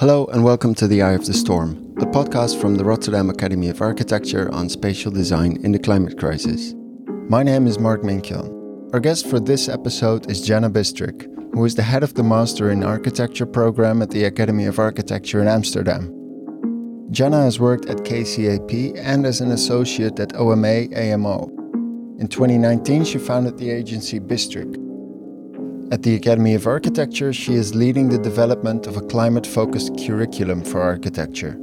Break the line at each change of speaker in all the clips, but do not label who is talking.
Hello and welcome to The Eye of the Storm, the podcast from the Rotterdam Academy of Architecture on spatial design in the climate crisis. My name is Mark Minkjan. Our guest for this episode is Janna Bystrykh, who is the head of the Master in Architecture program at the Academy of Architecture in Amsterdam. Janna has worked at KCAP and as an associate at OMA AMO. In 2019, she founded the agency Bystrykh, at the Academy of Architecture, she is leading the development of a climate focused curriculum for architecture.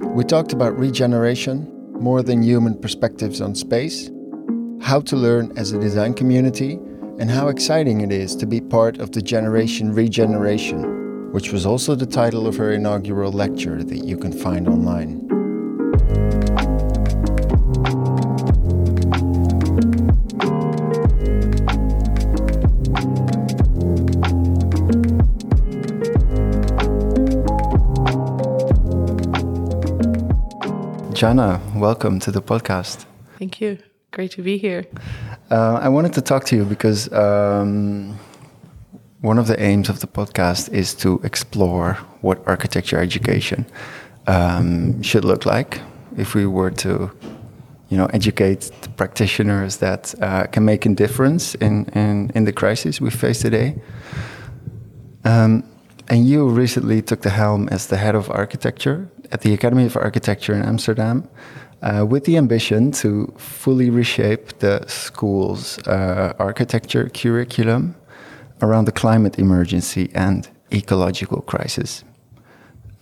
We talked about regeneration, more than human perspectives on space, how to learn as a design community, and how exciting it is to be part of the Generation Regeneration, which was also the title of her inaugural lecture that you can find online. Janna, welcome to the podcast.
Thank you. Great to be here.
Uh, I wanted to talk to you because um, one of the aims of the podcast is to explore what architecture education um, should look like if we were to, you know, educate the practitioners that uh, can make a difference in, in, in the crisis we face today. Um, and you recently took the helm as the head of architecture at the Academy of Architecture in Amsterdam uh, with the ambition to fully reshape the school's uh, architecture curriculum around the climate emergency and ecological crisis.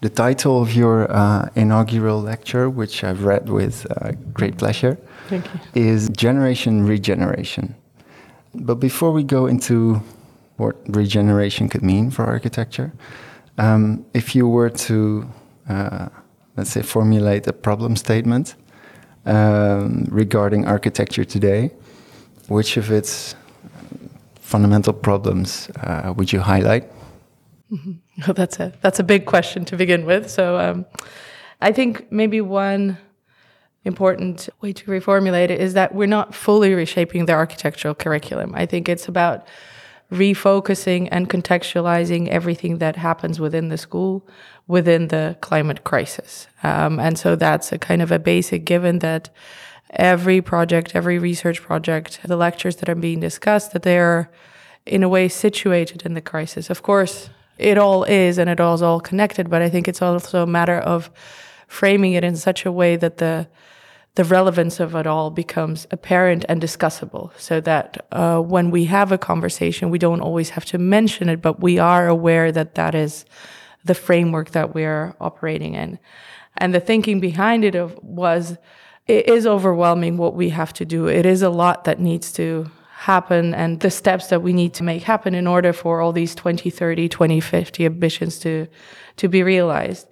The title of your uh, inaugural lecture, which I've read with uh, great pleasure, is Generation Regeneration. But before we go into what regeneration could mean for architecture, um, if you were to let's say, formulate a problem statement um, regarding architecture today, which of its fundamental problems uh, would you highlight?
Mm-hmm. Well, that's a that's a big question to begin with. So, um, I think maybe one important way to reformulate it is that we're not fully reshaping the architectural curriculum. I think it's about refocusing and contextualizing everything that happens within the school within the climate crisis. Um, and so that's a kind of a basic given that every project, every research project, the lectures that are being discussed, that they're in a way situated in the crisis. Of course, it all is and it all is all connected, but I think it's also a matter of framing it in such a way that the the relevance of it all becomes apparent and discussable so that uh, when we have a conversation, we don't always have to mention it, but we are aware that that is the framework that we're operating in. And the thinking behind it was it is overwhelming what we have to do. It is a lot that needs to happen and the steps that we need to make happen in order for all these 2030, 2050 ambitions to, to be realized.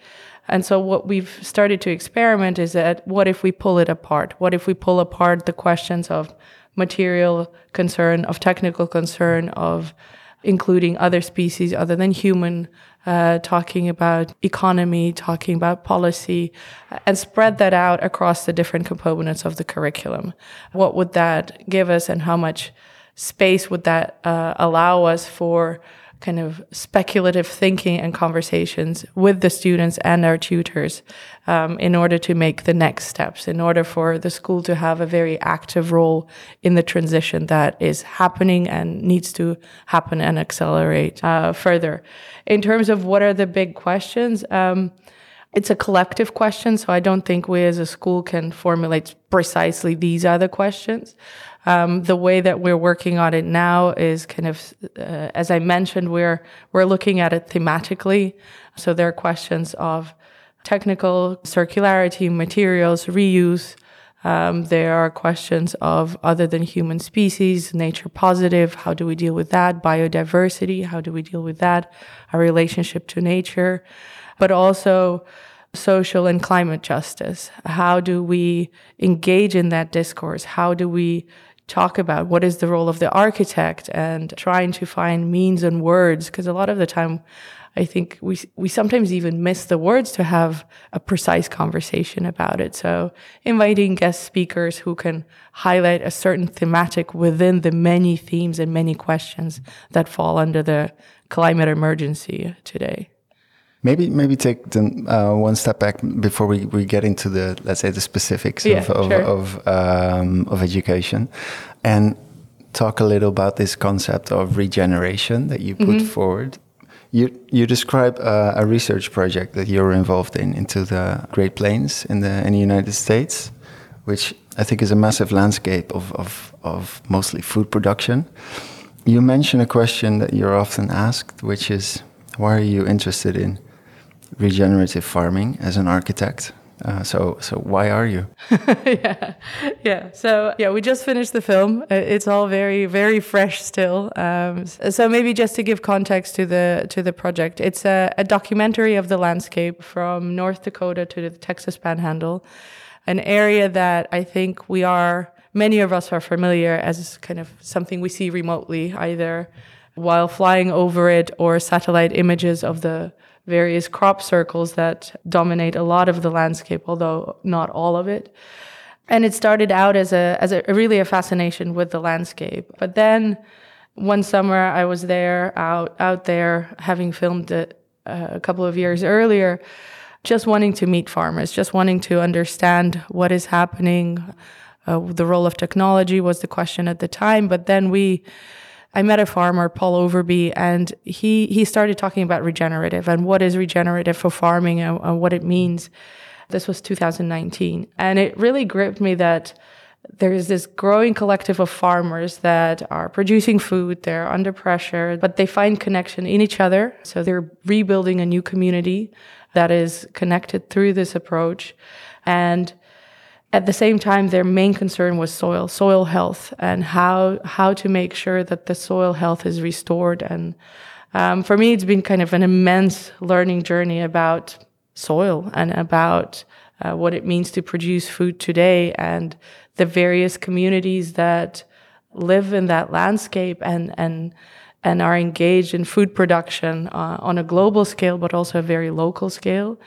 And so what we've started to experiment is that what if we pull it apart? What if we pull apart the questions of material concern, of technical concern, of including other species other than human, uh, talking about economy, talking about policy, and spread that out across the different components of the curriculum. What would that give us, and how much space would that uh, allow us for kind of speculative thinking and conversations with the students and our tutors um, in order to make the next steps, in order for the school to have a very active role in the transition that is happening and needs to happen and accelerate uh, further. In terms of what are the big questions, um, it's a collective question, so I don't think we as a school can formulate precisely these are the questions. Um, the way that we're working on it now is kind of, uh, as I mentioned, we're we're looking at it thematically. So there are questions of technical circularity, materials, reuse. Um, there are questions of other than human species, nature positive. How do we deal with that? Biodiversity. How do we deal with that? Our relationship to nature, but also social and climate justice. How do we engage in that discourse? How do we talk about what is the role of the architect and trying to find means and words because a lot of the time I think we we sometimes even miss the words to have a precise conversation about it. So inviting guest speakers who can highlight a certain thematic within the many themes and many questions that fall under the climate emergency today.
Maybe maybe take the, uh, one step back before we, we get into the let's say the specifics
Yeah,
of of
sure.
of, um, of education, and talk a little about this concept of regeneration that you put
Mm-hmm.
forward. You you describe uh, a research project that you're involved in into the Great Plains in the in the United States, which I think is a massive landscape of of, of mostly food production. You mention a question that you're often asked, which is, why are you interested in regenerative farming as an architect? Uh, so, so why are you?
yeah, yeah. So yeah, we just finished the film. It's all very, very fresh still. Um, so maybe just to give context to the to the project, it's a, a documentary of the landscape from North Dakota to the Texas Panhandle, an area that I think we are many of us are familiar as kind of something we see remotely, either while flying over it or satellite images of the various crop circles that dominate a lot of the landscape, although not all of it. And it started out as a as a really a fascination with the landscape. But then one summer I was there out out there having filmed it uh, a couple of years earlier, just wanting to meet farmers, just wanting to understand what is happening. Uh, the role of technology was the question at the time, but then we I met a farmer, Paul Overby, and he he started talking about regenerative and what is regenerative for farming and, and what it means. This was 2019, and it really gripped me that there is this growing collective of farmers that are producing food. They're under pressure, but they find connection in each other. So they're rebuilding a new community that is connected through this approach, and at the same time, their main concern was soil, soil health, and how how to make sure that the soil health is restored. And um, for me, it's been kind of an immense learning journey about soil and about uh, what it means to produce food today, and the various communities that live in that landscape and and and are engaged in food production uh, on a global scale, but also a very local scale.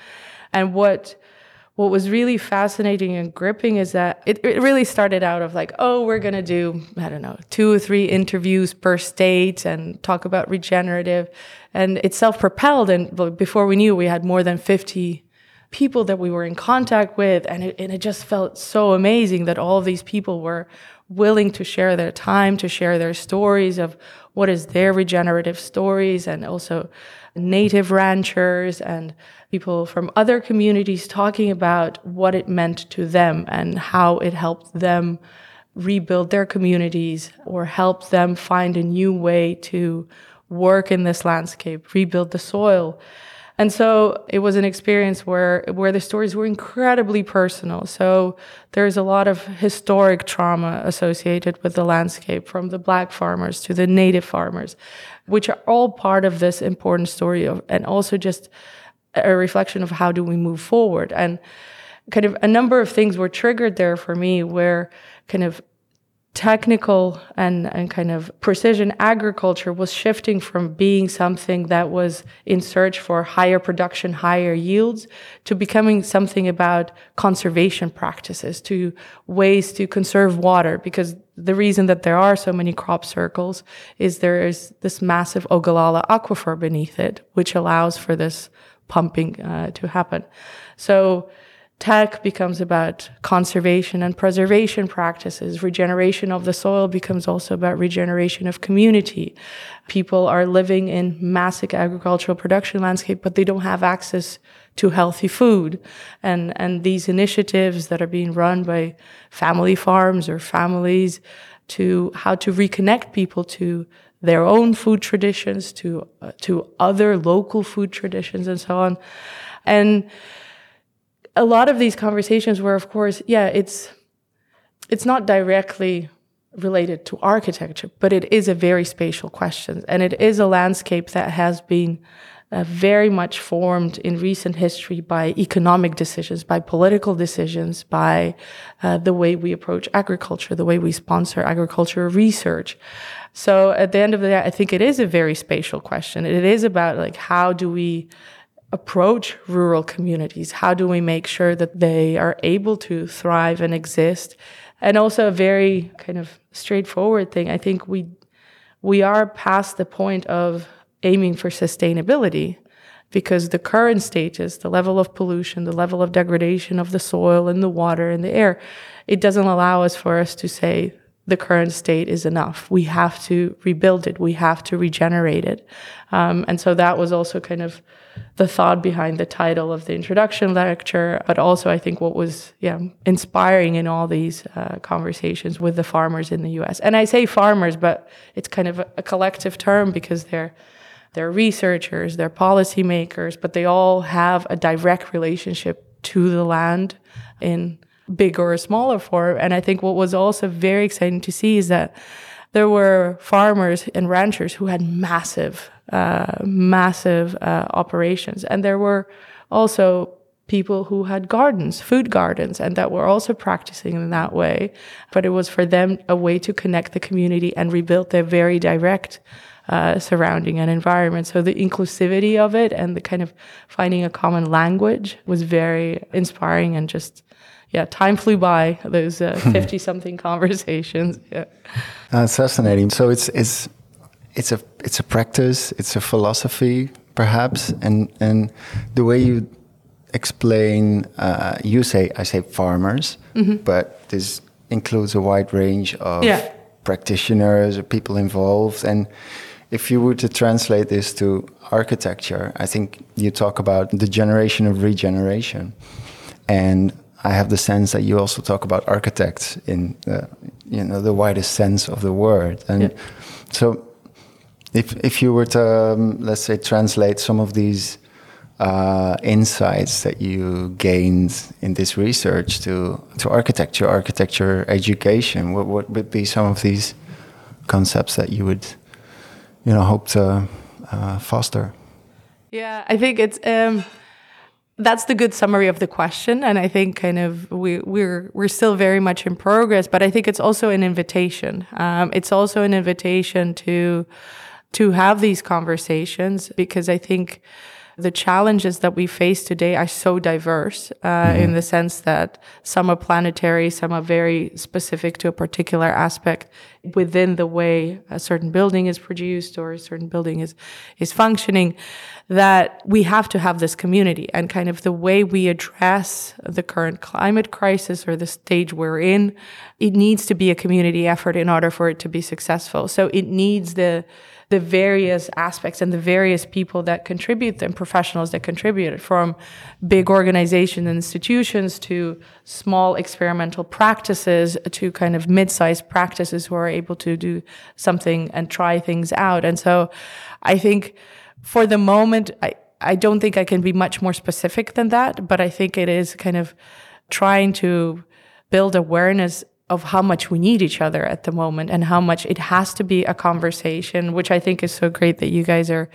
And what what was really fascinating and gripping is that it, it really started out of like, oh, we're going to do, I don't know, two or three interviews per state and talk about regenerative. And it's self propelled. And before we knew, we had more than 50 people that we were in contact with. And it, and it just felt so amazing that all these people were willing to share their time, to share their stories of what is their regenerative stories, and also native ranchers and people from other communities talking about what it meant to them and how it helped them rebuild their communities or help them find a new way to work in this landscape, rebuild the soil. And so it was an experience where where the stories were incredibly personal. So there's a lot of historic trauma associated with the landscape from the black farmers to the native farmers, which are all part of this important story of and also just a reflection of how do we move forward. And kind of a number of things were triggered there for me where kind of technical and, and kind of precision agriculture was shifting from being something that was in search for higher production, higher yields, to becoming something about conservation practices, to ways to conserve water. Because the reason that there are so many crop circles is there is this massive Ogallala aquifer beneath it, which allows for this pumping uh, to happen. So tech becomes about conservation and preservation practices. Regeneration of the soil becomes also about regeneration of community. People are living in massive agricultural production landscape, but they don't have access to healthy food. And, and these initiatives that are being run by family farms or families to how to reconnect people to their own food traditions, to, uh, to other local food traditions and so on. And a lot of these conversations were, of course, yeah, it's it's not directly related to architecture, but it is a very spatial question, and it is a landscape that has been uh, very much formed in recent history by economic decisions, by political decisions, by uh, the way we approach agriculture, the way we sponsor agricultural research. So at the end of the day, I think it is a very spatial question. It is about like how do we approach rural communities? How do we make sure that they are able to thrive and exist? And also a very kind of straightforward thing. I think we we are past the point of aiming for sustainability because the current status, the level of pollution, the level of degradation of the soil and the water and the air, it doesn't allow us for us to say the current state is enough. We have to rebuild it. We have to regenerate it. Um, and so that was also kind of the thought behind the title of the introduction lecture, but also I think what was yeah inspiring in all these uh, conversations with the farmers in the U.S. And I say farmers, but it's kind of a, collective term because they're they're researchers, they're policymakers, but they all have a direct relationship to the land in bigger or smaller form. And I think what was also very exciting to see is that there were farmers and ranchers who had massive, uh, massive uh, operations, and there were also people who had gardens, food gardens, and that were also practicing in that way. But it was for them a way to connect the community and rebuild their very direct uh, surrounding and environment. So the inclusivity of it and the kind of finding a common language was very inspiring and just yeah, time flew by those fifty uh, something conversations. Yeah,
that's fascinating. So it's it's it's a it's a practice, it's a philosophy, perhaps, and and the way you explain, uh, you say I say farmers, mm-hmm. but this includes a wide range of yeah. practitioners or people involved, and if you were to translate this to architecture, I think you talk about the generation of regeneration, and I have the sense that you also talk about architects in the, you know the widest sense of the word, and yeah. so if if you were to um, let's say translate some of these uh, insights that you gained in this research to to architecture, architecture education, what what would be some of these concepts that you would you know hope to uh, foster?
Yeah, I think it's. Um, that's the good summary of the question and i think kind of we, we're we're still very much in progress but i think it's also an invitation. Um, it's also an invitation to to have these conversations because i think the challenges that we face today are so diverse uh, mm-hmm. in the sense that some are planetary, some are very specific to a particular aspect within the way a certain building is produced or a certain building is is functioning. That we have to have this community and kind of the way we address the current climate crisis or the stage we're in, it needs to be a community effort in order for it to be successful. So it needs the the various aspects and the various people that contribute and professionals that contribute from big organizations and institutions to small experimental practices to kind of mid-sized practices who are able to do something and try things out. And so I think for the moment, I, I don't think I can be much more specific than that, but I think it is kind of trying to build awareness of how much we need each other at the moment and how much it has to be a conversation which i think is so great that you guys are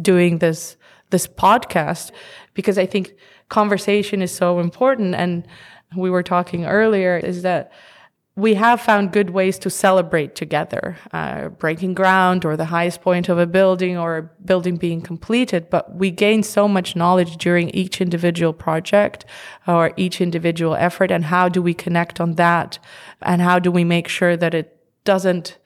doing this this podcast because i think conversation is so important. And we were talking earlier is that we have found good ways to celebrate together, uh, breaking ground or the highest point of a building or a building being completed. But we gain so much knowledge during each individual project or each individual effort. And how do we connect on that? And how do we make sure that it doesn't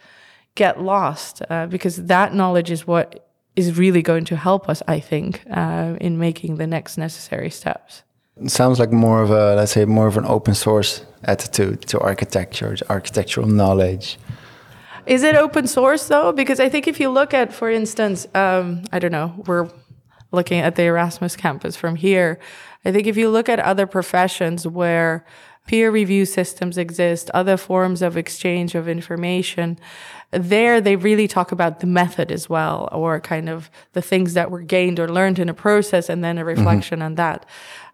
get lost? Uh, because that knowledge is what is really going to help us, I think, uh, in making the next necessary steps.
It sounds like more of a, let's say, more of an open source attitude to architecture, to architectural knowledge.
Is it open source though? Because I think if you look at, for instance, um, I don't know, we're looking at the Erasmus campus from here. I think if you look at other professions where peer review systems exist, other forms of exchange of information, there they really talk about the method as well, or kind of the things that were gained or learned in a process and then a reflection mm-hmm. on that.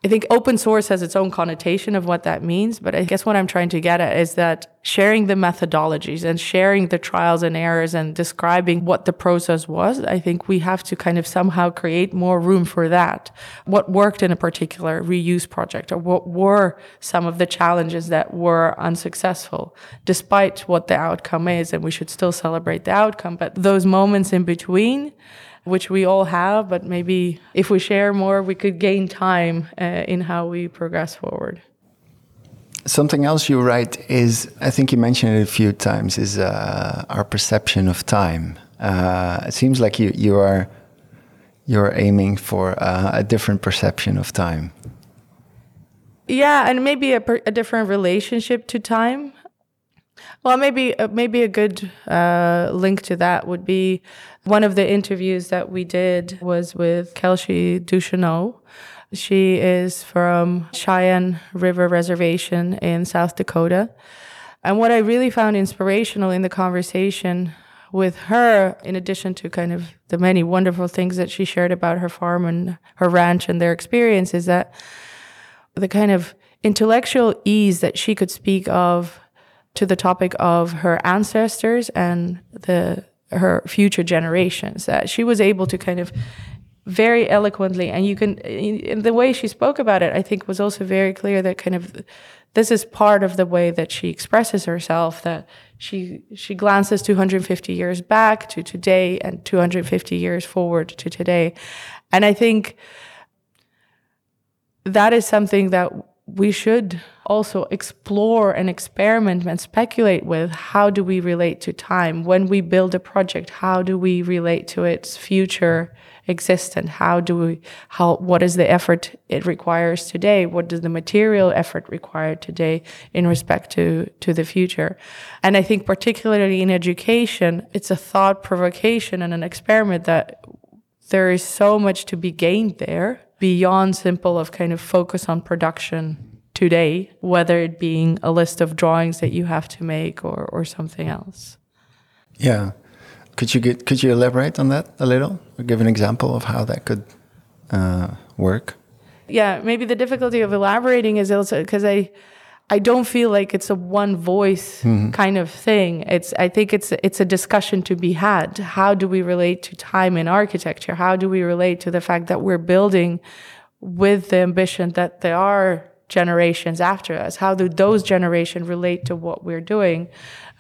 I think open source has its own connotation of what that means, but I guess what I'm trying to get at is that sharing the methodologies and sharing the trials and errors and describing what the process was, I think we have to kind of somehow create more room for that. What worked in a particular reuse project or what were some of the challenges that were unsuccessful, despite what the outcome is. And we should still celebrate the outcome, but those moments in between, which we all have, but maybe if we share more, we could gain time uh, in how we progress forward.
Something else you write is, I think you mentioned it a few times, is uh, our perception of time. Uh, it seems like you, you are you're aiming for uh, a different perception of time.
Yeah, and maybe a, per, a different relationship to time. Well, maybe uh, maybe a good uh, link to that would be one of the interviews that we did was with Kelsey Ducheneaux. She is from Cheyenne River Reservation in South Dakota. And what I really found inspirational in the conversation with her, in addition to kind of the many wonderful things that she shared about her farm and her ranch and their experience, is that the kind of intellectual ease that she could speak of to the topic of her ancestors and the her future generations that she was able to kind of very eloquently and you can in the way she spoke about it i think was also very clear that kind of this is part of the way that she expresses herself that she she glances 250 years back to today and 250 years forward to today. And i think that is something that we should also explore and experiment and speculate with how do we relate to time. When we build a project how do we relate to its future existence? How do we how what is the effort it requires today? What does the material effort require today in respect to to the future? And i think particularly in education it's a thought provocation and an experiment that there is so much to be gained there beyond simple of kind of focus on production today, whether it being a list of drawings that you have to make or, or something else.
Yeah. Could you get could you elaborate on that a little or give an example of how that could uh, work?
Yeah, maybe the difficulty of elaborating is also because I I don't feel like it's a one voice mm-hmm. kind of thing. It's I think it's it's a discussion to be had. How do we relate to time in architecture? How do we relate to the fact that we're building with the ambition that there are generations after us? How do those generations relate to what we're doing?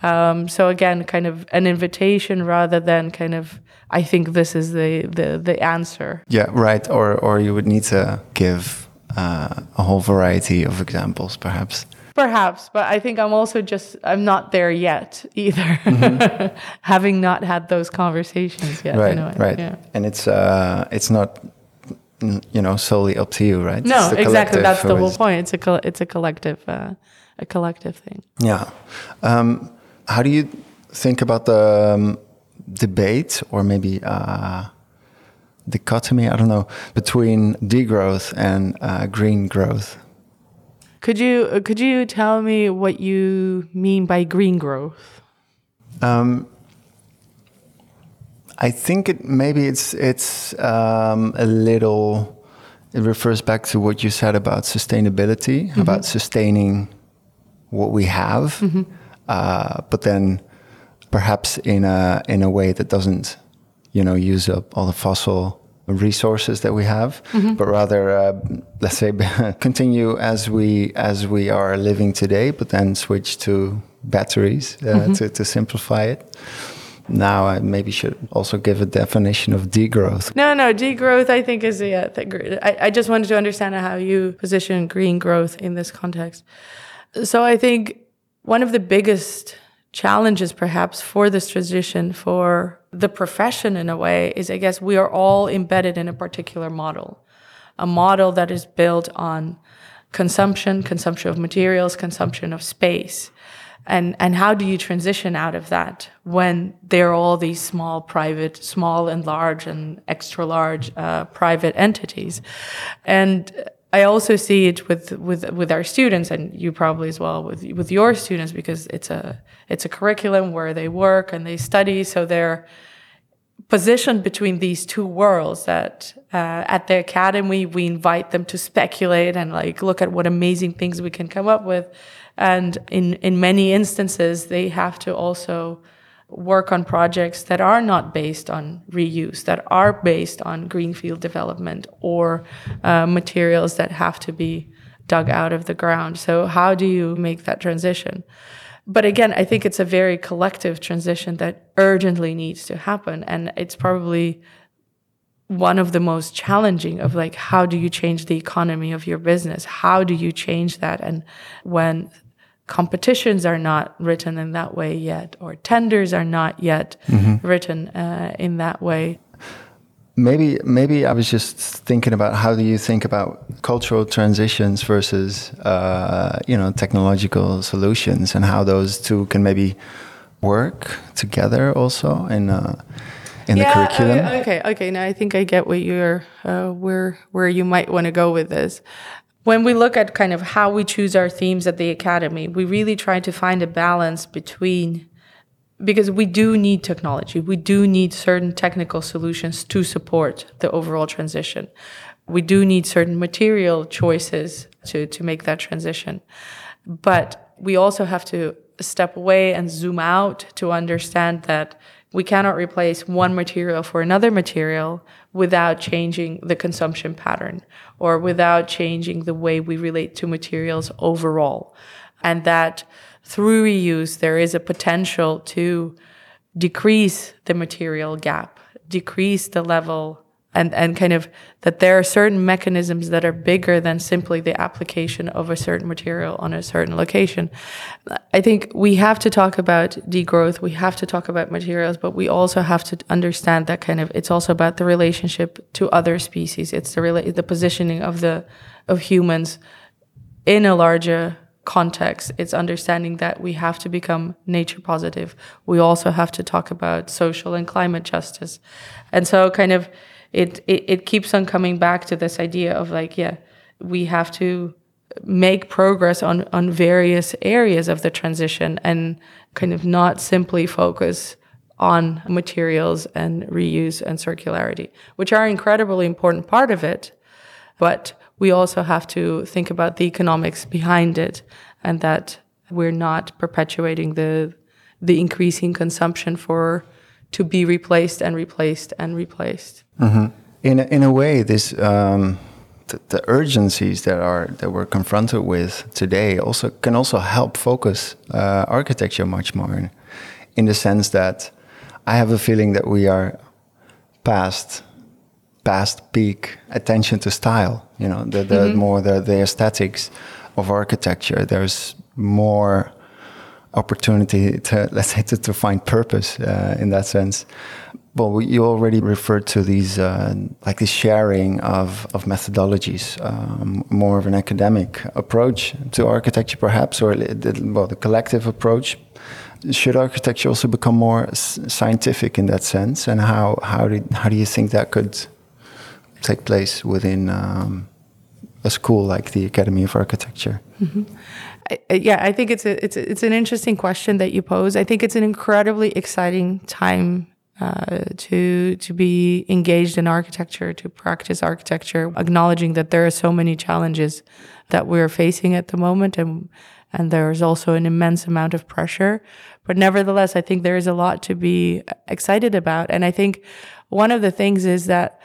Um, so again, kind of an invitation rather than kind of I think this is the the the answer.
Yeah, right. Or or you would need to give uh, a whole variety of examples, perhaps.
Perhaps, but I think I'm also just I'm not there yet either, mm-hmm. having not had those conversations yet.
Right, right. Yeah. And it's uh, it's not you know solely up to you, right?
No, exactly. That's the whole point. It's a it's a collective uh, a collective thing.
Yeah. Um, how do you think about the um, debate, or maybe? Uh, dichotomy, I don't know, between degrowth and uh, green growth.
Could you uh, could you tell me what you mean by green growth? Um,
I think it maybe it's it's um, a little. It refers back to what you said about sustainability, mm -hmm. about sustaining what we have, mm -hmm. uh, but then perhaps in a in a way that doesn't, you know, use up all the fossil resources that we have, mm-hmm. but rather, uh, let's say, continue as we as we are living today, but then switch to batteries uh, mm-hmm. to to simplify it. Now, I maybe should also give a definition of degrowth.
No, no, degrowth. I think is yeah. I, I just wanted to understand how you position green growth in this context. So I think one of the biggest challenges perhaps for this transition for the profession in a way is I guess we are all embedded in a particular model, a model that is built on consumption, consumption of materials, consumption of space. And, and how do you transition out of that when there are all these small private, small and large and extra large uh, private entities? And I also see it with with with our students, and you probably as well with with your students because it's a it's a curriculum where they work and they study, so they're positioned between these two worlds. That uh, at the academy we invite them to speculate and like look at what amazing things we can come up with, and in in many instances they have to also work on projects that are not based on reuse, that are based on greenfield development or uh, materials that have to be dug out of the ground. So, how do you make that transition? But again, I think it's a very collective transition that urgently needs to happen. And it's probably one of the most challenging of like, how do you change the economy of your business? How do you change that? And when competitions are not written in that way yet, or tenders are not yet mm-hmm. written uh, in that way.
maybe maybe I was just thinking about how do you think about cultural transitions versus uh, you know technological solutions and how those two can maybe work together also in uh, in
yeah,
the curriculum.
Okay, okay. Now I think I get what you're uh, where where you might want to go with this. When we look at kind of how we choose our themes at the academy, we really try to find a balance between because we do need technology. We do need certain technical solutions to support the overall transition. We do need certain material choices to, to make that transition. But we also have to step away and zoom out to understand that we cannot replace one material for another material without changing the consumption pattern or without changing the way we relate to materials overall. And that through reuse, there is a potential to decrease the material gap, decrease the level, and, and kind of that there are certain mechanisms that are bigger than simply the application of a certain material on a certain location. I think we have to talk about degrowth, we have to talk about materials, but we also have to understand that kind of it's also about the relationship to other species. It's the rela- the positioning of the of humans in a larger context. It's understanding that we have to become nature positive. We also have to talk about social and climate justice. And so kind of it, it, it keeps on coming back to this idea of like, yeah, we have to make progress on, on various areas of the transition and kind of not simply focus on materials and reuse and circularity, which are incredibly important part of it. But we also have to think about the economics behind it and that we're not perpetuating the the increasing consumption for to be replaced and replaced and replaced.
In a, in a way, this um, the, the urgencies that are that we're confronted with today also can also help focus uh, architecture much more, in, in the sense that I have a feeling that we are past past peak attention to style. You know, the, the more the, the aesthetics of architecture. There's more opportunity to let's say to, to find purpose uh, in that sense. Well, we, you already referred to these uh, like the sharing of of methodologies, um, more of an academic approach to architecture, perhaps, or the, well, the collective approach. Should architecture also become more scientific in that sense? And how how do how do you think that could take place within um, a school like the Academy of Architecture?
I, I- yeah, I think it's a, it's a, it's an interesting question that you pose. I think it's an incredibly exciting time uh, to to be engaged in architecture, to practice architecture, acknowledging that there are so many challenges that we're facing at the moment, and and there's also an immense amount of pressure. But nevertheless, I think there is a lot to be excited about, and I think one of the things is that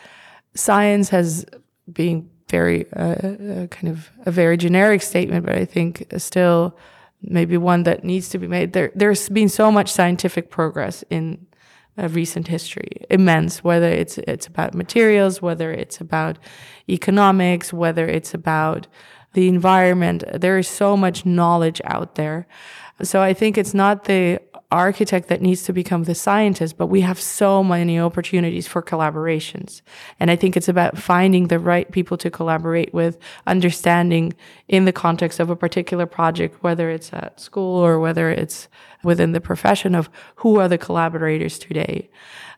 science has been very uh, uh, kind of a very generic statement, but I think still maybe one that needs to be made. There, there's been so much scientific progress in recent history, immense. Whether it's it's about materials, whether it's about economics, whether it's about the environment, there is so much knowledge out there. So I think it's not the architect that needs to become the scientist, but we have so many opportunities for collaborations. And I think it's about finding the right people to collaborate with, understanding in the context of a particular project, whether it's at school or whether it's within the profession of who are the collaborators today.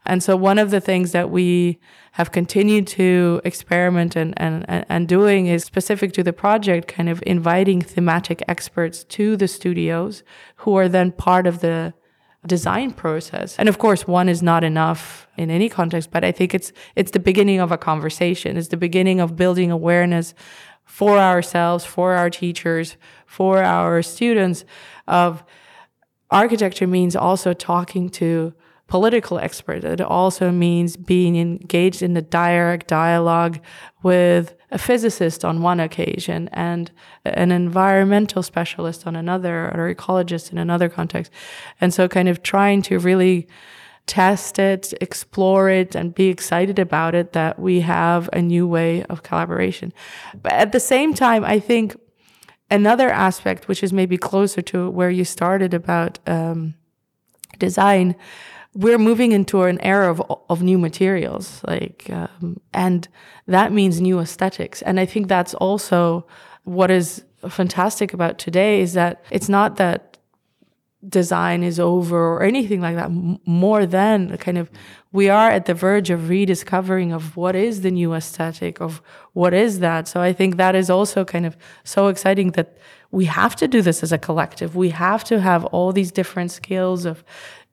And so one of the things that we have continued to experiment and, and, and doing is specific to the project, kind of inviting thematic experts to the studios who are then part of the design process. And of course, one is not enough in any context, but I think it's it's the beginning of a conversation. It's the beginning of building awareness for ourselves, for our teachers, for our students of architecture means also talking to political experts. It also means being engaged in a direct dialogue with a physicist on one occasion and an environmental specialist on another or ecologist in another context. And so kind of trying to really test it, explore it, and be excited about it that we have a new way of collaboration. But at the same time, I think another aspect, which is maybe closer to where you started about um, design, we're moving into an era of, of new materials, like, um, and that means new aesthetics. And I think that's also what is fantastic about today is that it's not that design is over or anything like that. More than kind of, we are at the verge of rediscovering of what is the new aesthetic of what is that. So I think that is also kind of so exciting that we have to do this as a collective. We have to have all these different skills of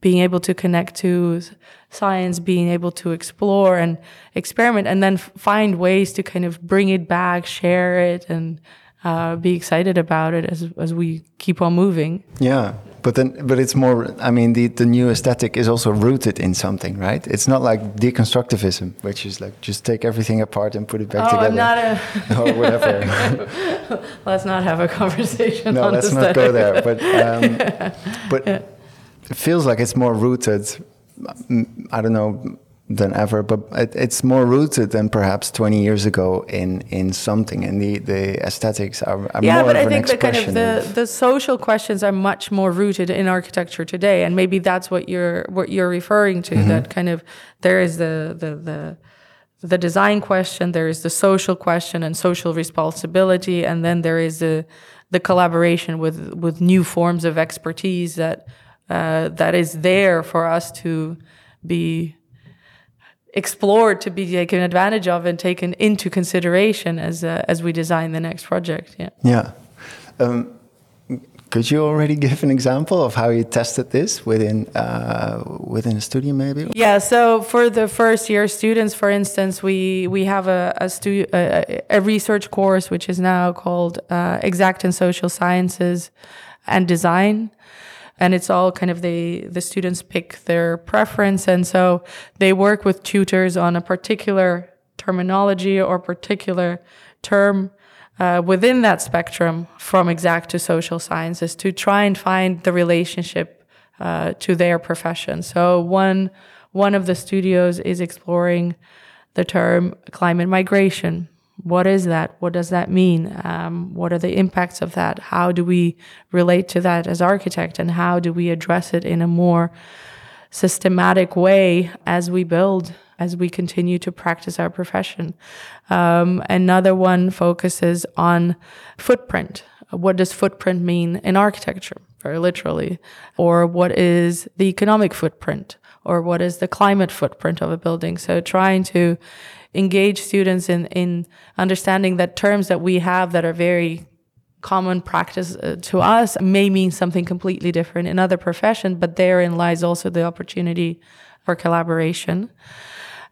being able to connect to science, being able to explore and experiment, and then find ways to kind of bring it back, share it, and uh, be excited about it as as we keep on moving.
Yeah, but then but it's more. I mean, the the new aesthetic is also rooted in something, right? It's not like deconstructivism, which is like just take everything apart and put it back
oh,
together.
I'm not a
or whatever.
let's not have a conversation.
no, let's not go there. But um, but.
Yeah
it feels like it's more rooted. I don't know than ever, but it, it's more rooted than perhaps 20 years ago in in something, and the the aesthetics are, are
yeah,
more
but
of
I
an
think the kind of the, the social questions are much more rooted in architecture today, and maybe that's what you're what you're referring to. That kind of there is the the the the design question, there is the social question and social responsibility, and then there is the the collaboration with with new forms of expertise that uh, that is there for us to be explored, to be taken advantage of, and taken into consideration as uh, as we design the next project. Yeah.
yeah. Um, could you already give an example of how you tested this within uh, within a studio, maybe?
Yeah. So for the first year students, for instance, we we have a a, stu- a, a research course which is now called uh, Exact and Social Sciences and Design and it's all kind of the the students pick their preference. And so they work with tutors on a particular terminology or particular term uh, within that spectrum from exact to social sciences to try and find the relationship uh, to their profession. So one one of the studios is exploring the term climate migration what is that? What does that mean? Um, what are the impacts of that? How do we relate to that as architect, and how do we address it in a more systematic way as we build, as we continue to practice our profession? Um, another one focuses on footprint. What does footprint mean in architecture, very literally? Or what is the economic footprint? Or what is the climate footprint of a building? So trying to engage students in, in understanding that terms that we have that are very common practice uh, to us may mean something completely different in other professions, but therein lies also the opportunity for collaboration.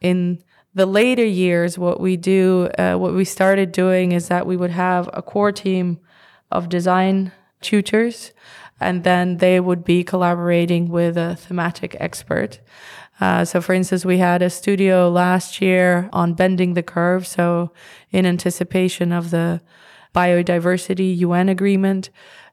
In the later years, what we do, uh, what we started doing is that we would have a core team of design tutors, and then they would be collaborating with a thematic expert. Uh, so, for instance, we had a studio last year on bending the curve. So, in anticipation of the biodiversity UN agreement,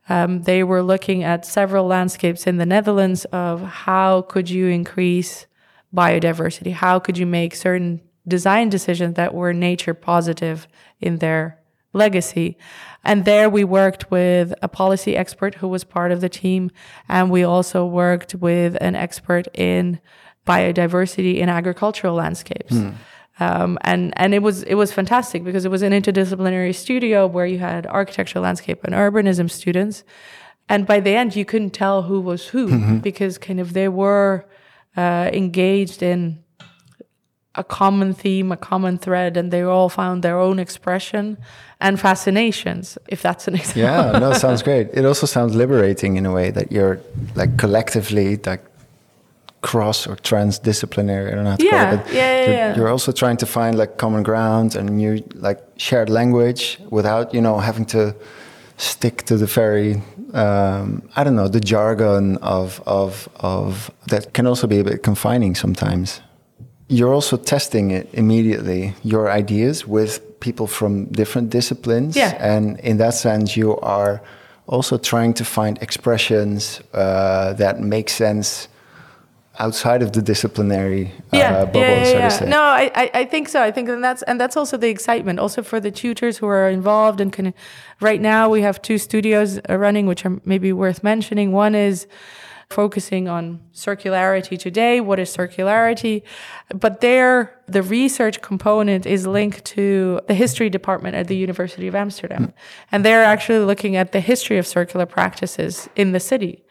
um, they were looking at several landscapes in the Netherlands of how could you increase biodiversity? How could you make certain design decisions that were nature positive in their legacy? And there we worked with a policy expert who was part of the team. And we also worked with an expert in biodiversity in agricultural landscapes. Mm. Um, and and it was it was fantastic because it was an interdisciplinary studio where you had architecture, landscape, and urbanism students, and by the end you couldn't tell who was who mm-hmm. because kind of they were uh, engaged in a common theme, a common thread, and they all found their own expression and fascinations. If that's an example.
Yeah, no, sounds great. It also sounds liberating in a way that you're like collectively like cross or transdisciplinary. I don't know how to
yeah,
call it.
But yeah, yeah,
you're,
yeah.
you're also trying to find like common ground and new like shared language without you know having to stick to the very um, I don't know the jargon of of of that can also be a bit confining sometimes. You're also testing it immediately your ideas with people from different disciplines,
yeah.
and in that sense, you are also trying to find expressions uh, that make sense outside of the disciplinary uh,
yeah,
bubble,
yeah, yeah,
so
yeah.
to say.
No, I, I, I think so. I think and that's and that's also the excitement, also for the tutors who are involved. And can, right now we have two studios uh, running, which are maybe worth mentioning. One is focusing on circularity today. What is circularity? But there, the research component is linked to the history department at the University of Amsterdam. And they're actually looking at the history of circular practices in the city,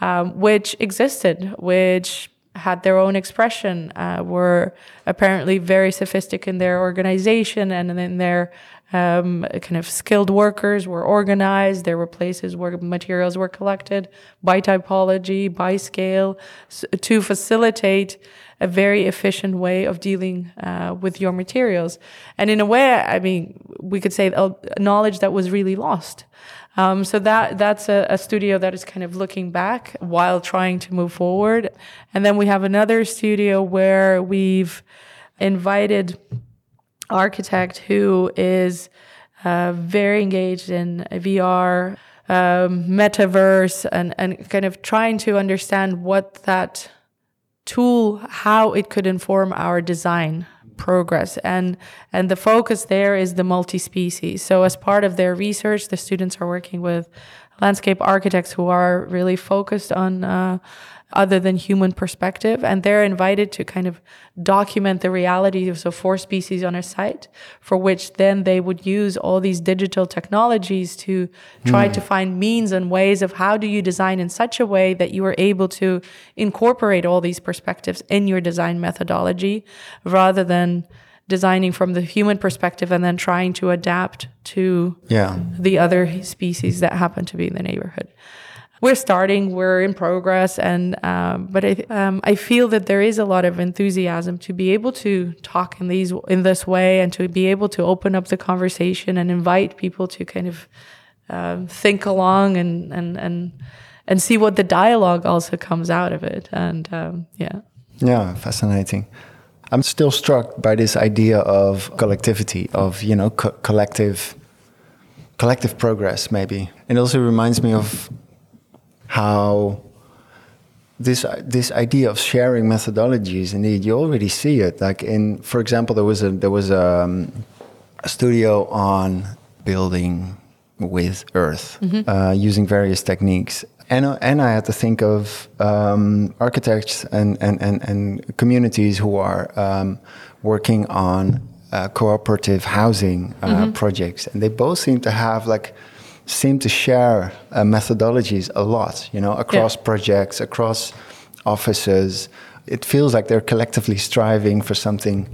um, which existed, which had their own expression, uh, were apparently very sophisticated in their organization and in their um, kind of skilled workers were organized. There were places where materials were collected by typology, by scale, to facilitate a very efficient way of dealing uh, with your materials. And in a way, I mean, we could say knowledge that was really lost. Um, so that that's a, a, studio that is kind of looking back while trying to move forward. And then we have another studio where we've invited architect who is uh, very engaged in VR, um, metaverse, and, and kind of trying to understand what that tool, how it could inform our design progress. And, and the focus there is the multi-species. So as part of their research, the students are working with landscape architects who are really focused on uh, other than human perspective. And they're invited to kind of document the reality of so four species on a site, for which then they would use all these digital technologies to try mm. to find means and ways of how do you design in such a way that you are able to incorporate all these perspectives in your design methodology rather than designing from the human perspective and then trying to adapt to
yeah.
the other species that happen to be in the neighborhood we're starting, we're in progress, and um, but I um, I feel that there is a lot of enthusiasm to be able to talk in these in this way and to be able to open up the conversation and invite people to kind of uh, think along and and and and see what the dialogue also comes out of it. And um, yeah,
yeah, fascinating. I'm still struck by this idea of collectivity, of you know co collective collective progress, maybe. It also reminds me of how this this idea of sharing methodologies indeed you already see it like in for example there was a there was a, um, a studio on building with earth mm -hmm. uh, using various techniques and and I had to think of um, architects and, and, and, and communities who are um, working on uh, cooperative housing uh, mm -hmm. projects and they both seem to have like seem to share uh, methodologies a lot, you know, across yeah. projects, across offices. It feels like they're collectively striving for something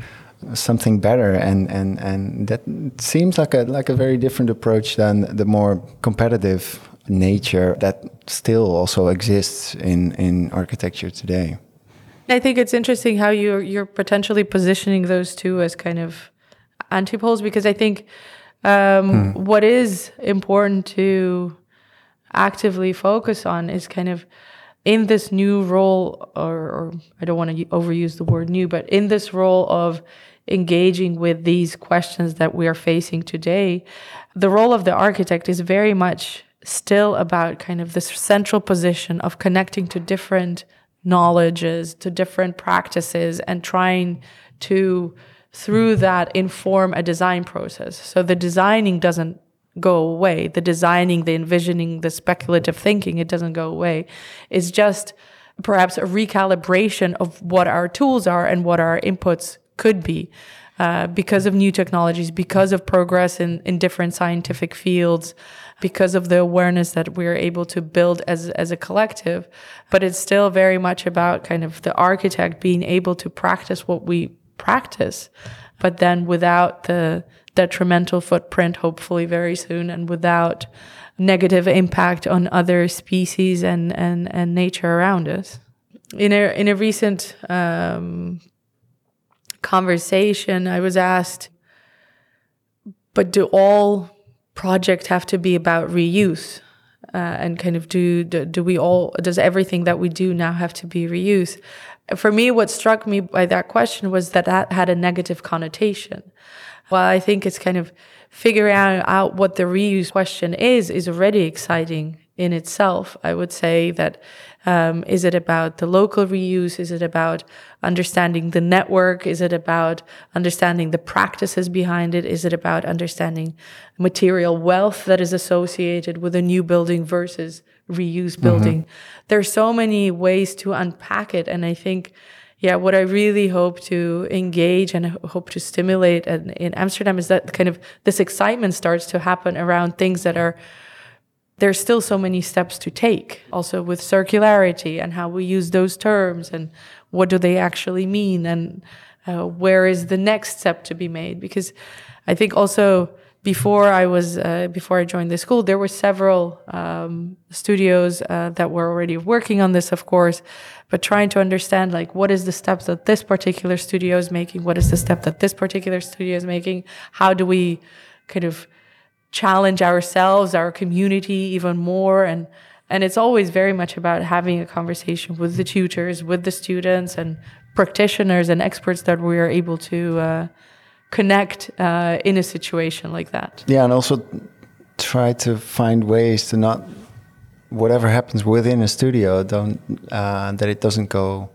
something better and, and, and that seems like a like a very different approach than the more competitive nature that still also exists in, in architecture today.
I think it's interesting how you're you're potentially positioning those two as kind of antipoles because I think um, hmm. What is important to actively focus on is kind of in this new role, or, or I don't want to overuse the word new, but in this role of engaging with these questions that we are facing today, the role of the architect is very much still about kind of this central position of connecting to different knowledges, to different practices, and trying to through that inform a design process. So the designing doesn't go away. The designing, the envisioning, the speculative thinking, it doesn't go away. It's just perhaps a recalibration of what our tools are and what our inputs could be. Uh, because of new technologies, because of progress in, in different scientific fields, because of the awareness that we're able to build as, as a collective. But it's still very much about kind of the architect being able to practice what we practice, but then without the detrimental footprint, hopefully very soon, and without negative impact on other species and, and, and nature around us. In a, in a recent um, conversation, I was asked, but do all projects have to be about reuse? Uh, and kind of do, do do we all does everything that we do now have to be reuse for me, what struck me by that question was that that had a negative connotation. Well, I think it's kind of figuring out what the reuse question is, is already exciting in itself. I would say that um, is it about the local reuse? Is it about understanding the network? Is it about understanding the practices behind it? Is it about understanding material wealth that is associated with a new building versus reuse building. There's so many ways to unpack it, and I think yeah, what I really hope to engage and hope to stimulate in, in Amsterdam is that kind of this excitement starts to happen around things that are there's still so many steps to take also with circularity and how we use those terms and what do they actually mean and uh, where is the next step to be made because i think also before i was uh, before i joined the school there were several um, studios uh, that were already working on this of course but trying to understand like what is the steps that this particular studio is making what is the step that this particular studio is making how do we kind of challenge ourselves, our community even more. And and it's always very much about having a conversation with the tutors, with the students, and practitioners and experts that we are able to uh, connect uh, in a situation like that.
Yeah, and also try to find ways to not whatever happens within a studio don't uh, that it doesn't go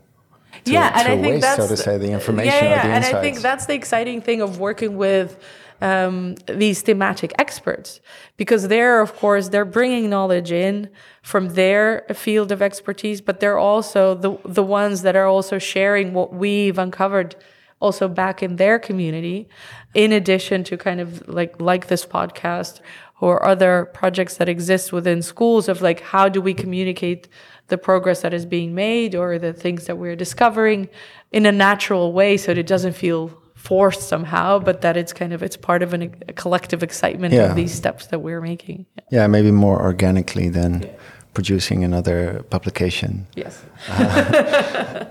to,
yeah, and
to
I think that's
so to say, the information
yeah, yeah, and
insights.
I think that's the exciting thing of working with um, these thematic experts because they're of course they're bringing knowledge in from their field of expertise but they're also the the ones that are also sharing what we've uncovered also back in their community in addition to kind of like like this podcast or other projects that exist within schools of like how do we communicate the progress that is being made or the things that we're discovering in a natural way so that it doesn't feel forced somehow, but that it's kind of it's part of an, a collective excitement
Yeah.
of these steps that we're making.
yeah, maybe more organically than producing another publication.
Yes.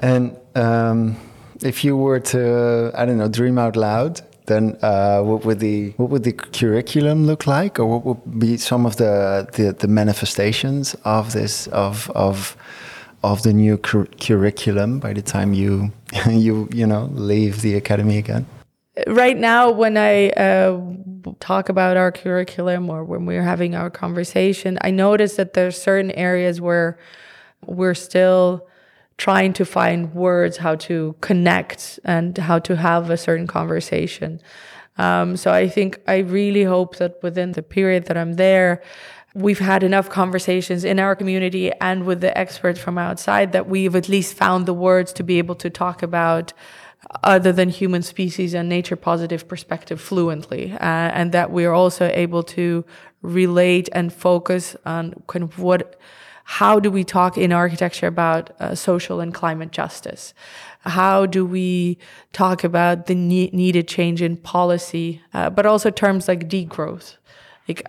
And um, if you were to, I don't know, dream out loud, then uh, what would the what would the curriculum look like, or what would be some of the the, the manifestations of this of of of the new cur curriculum by the time you you you know leave the academy again?
right now when i uh, talk about our curriculum or when we're having our conversation i notice that there's certain areas where we're still trying to find words how to connect and how to have a certain conversation. Um, so i think i really hope that within the period that i'm there we've had enough conversations in our community and with the experts from outside that we've at least found the words to be able to talk about other than human species and nature positive perspective fluently. Uh, and that we're also able to relate and focus on kind of what how do we talk in architecture about uh, social and climate justice? How do we talk about the ne- needed change in policy uh, but also terms like degrowth? Like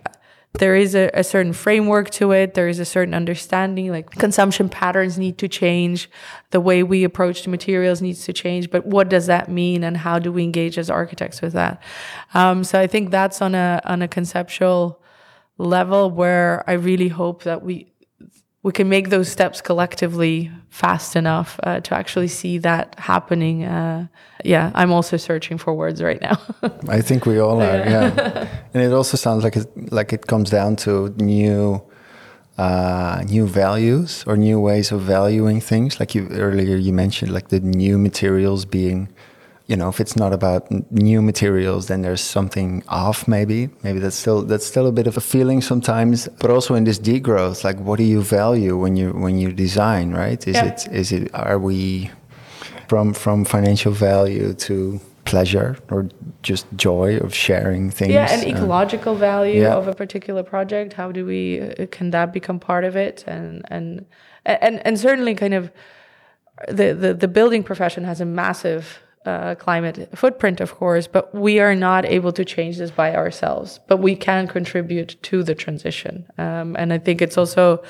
there is a, a certain framework to it. There is a certain understanding like consumption patterns need to change. The way we approach the materials needs to change. But what does that mean and how do we engage as architects with that? Um, so i think that's on a on a conceptual level where i really hope that we we can make those steps collectively fast enough uh, to actually see that happening. Uh, yeah, I'm also searching for words right now.
I think we all are, yeah. and it also sounds like it like it comes down to new uh, new values or new ways of valuing things. Like you earlier, you mentioned like the new materials being, you know, if it's not about new materials, then there's something off. Maybe, maybe that's still that's still a bit of a feeling sometimes. But also in this degrowth, like what do you value when you when you design, right? Is
Yeah.
it is it are we from from financial value to pleasure or just joy of sharing things.
yeah, and
uh,
ecological value
yeah.
of a particular project. How do we uh, can that become part of it? And and and and certainly, kind of the the, the building profession has a massive. Uh, climate footprint, of course, but we are not able to change this by ourselves. But we can contribute to the transition, um, and I think it's also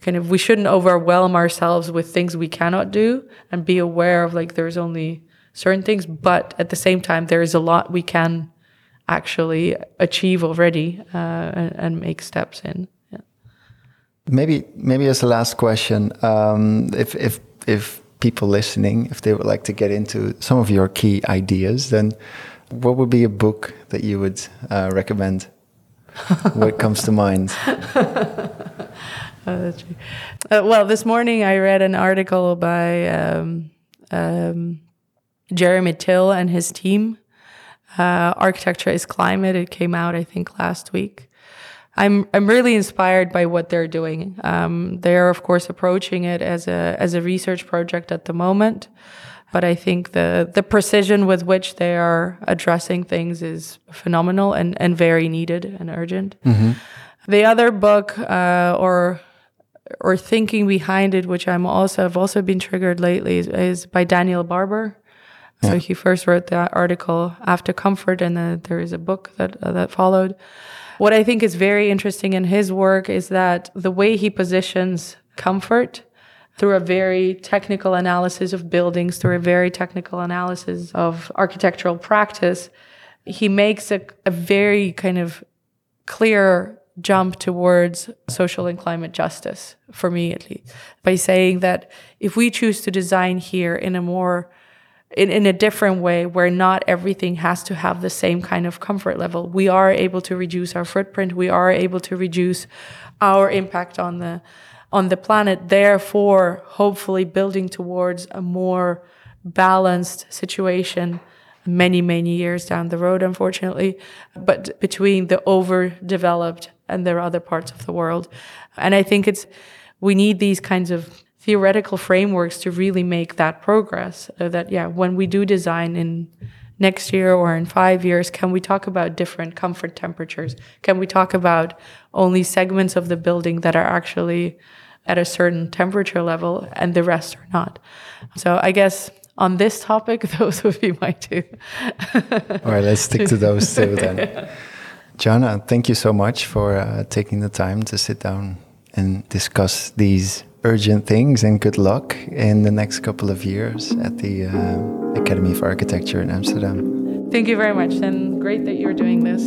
kind of we shouldn't overwhelm ourselves with things we cannot do, and be aware of like there's only certain things, but at the same time there is a lot we can actually achieve already uh, and, and make steps in. Yeah.
Maybe maybe as a last question, um, if if if people listening, if they would like to get into some of your key ideas, then what would be a book that you would uh, recommend? what comes to mind?
Uh, true. Uh, well, this morning I read an article by um, um, Jeremy Till and his team. Uh, Architecture is Climate. It came out, I think, last week. I'm I'm really inspired by what they're doing. Um, they're of course approaching it as a as a research project at the moment, but I think the the precision with which they are addressing things is phenomenal and and very needed and urgent. The other book uh, or or thinking behind it, which I'm also have also been triggered lately, is, is by Daniel Barber. So he first wrote the article after Comfort, and then there is a book that uh, that followed. What I think is very interesting in his work is that the way he positions comfort through a very technical analysis of buildings, through a very technical analysis of architectural practice, he makes a, a very kind of clear jump towards social and climate justice, for me at least, by saying that if we choose to design here in a more in, in a different way where not everything has to have the same kind of comfort level. We are able to reduce our footprint. We are able to reduce our impact on the on the planet. Therefore, hopefully building towards a more balanced situation many, many years down the road, unfortunately, but between the overdeveloped and their other parts of the world. And I think it's we need these kinds of theoretical frameworks to really make that progress. So that yeah, when we do design in next year or in five years, can we talk about different comfort temperatures? Can we talk about only segments of the building that are actually at a certain temperature level and the rest are not? So I guess on this topic, those would be my two.
All right, let's stick to those two then. Janna, thank you so much for uh, taking the time to sit down and discuss these urgent things and good luck in the next couple of years at the uh, Academy of Architecture in Amsterdam.
Thank you very much, and great that you're doing this.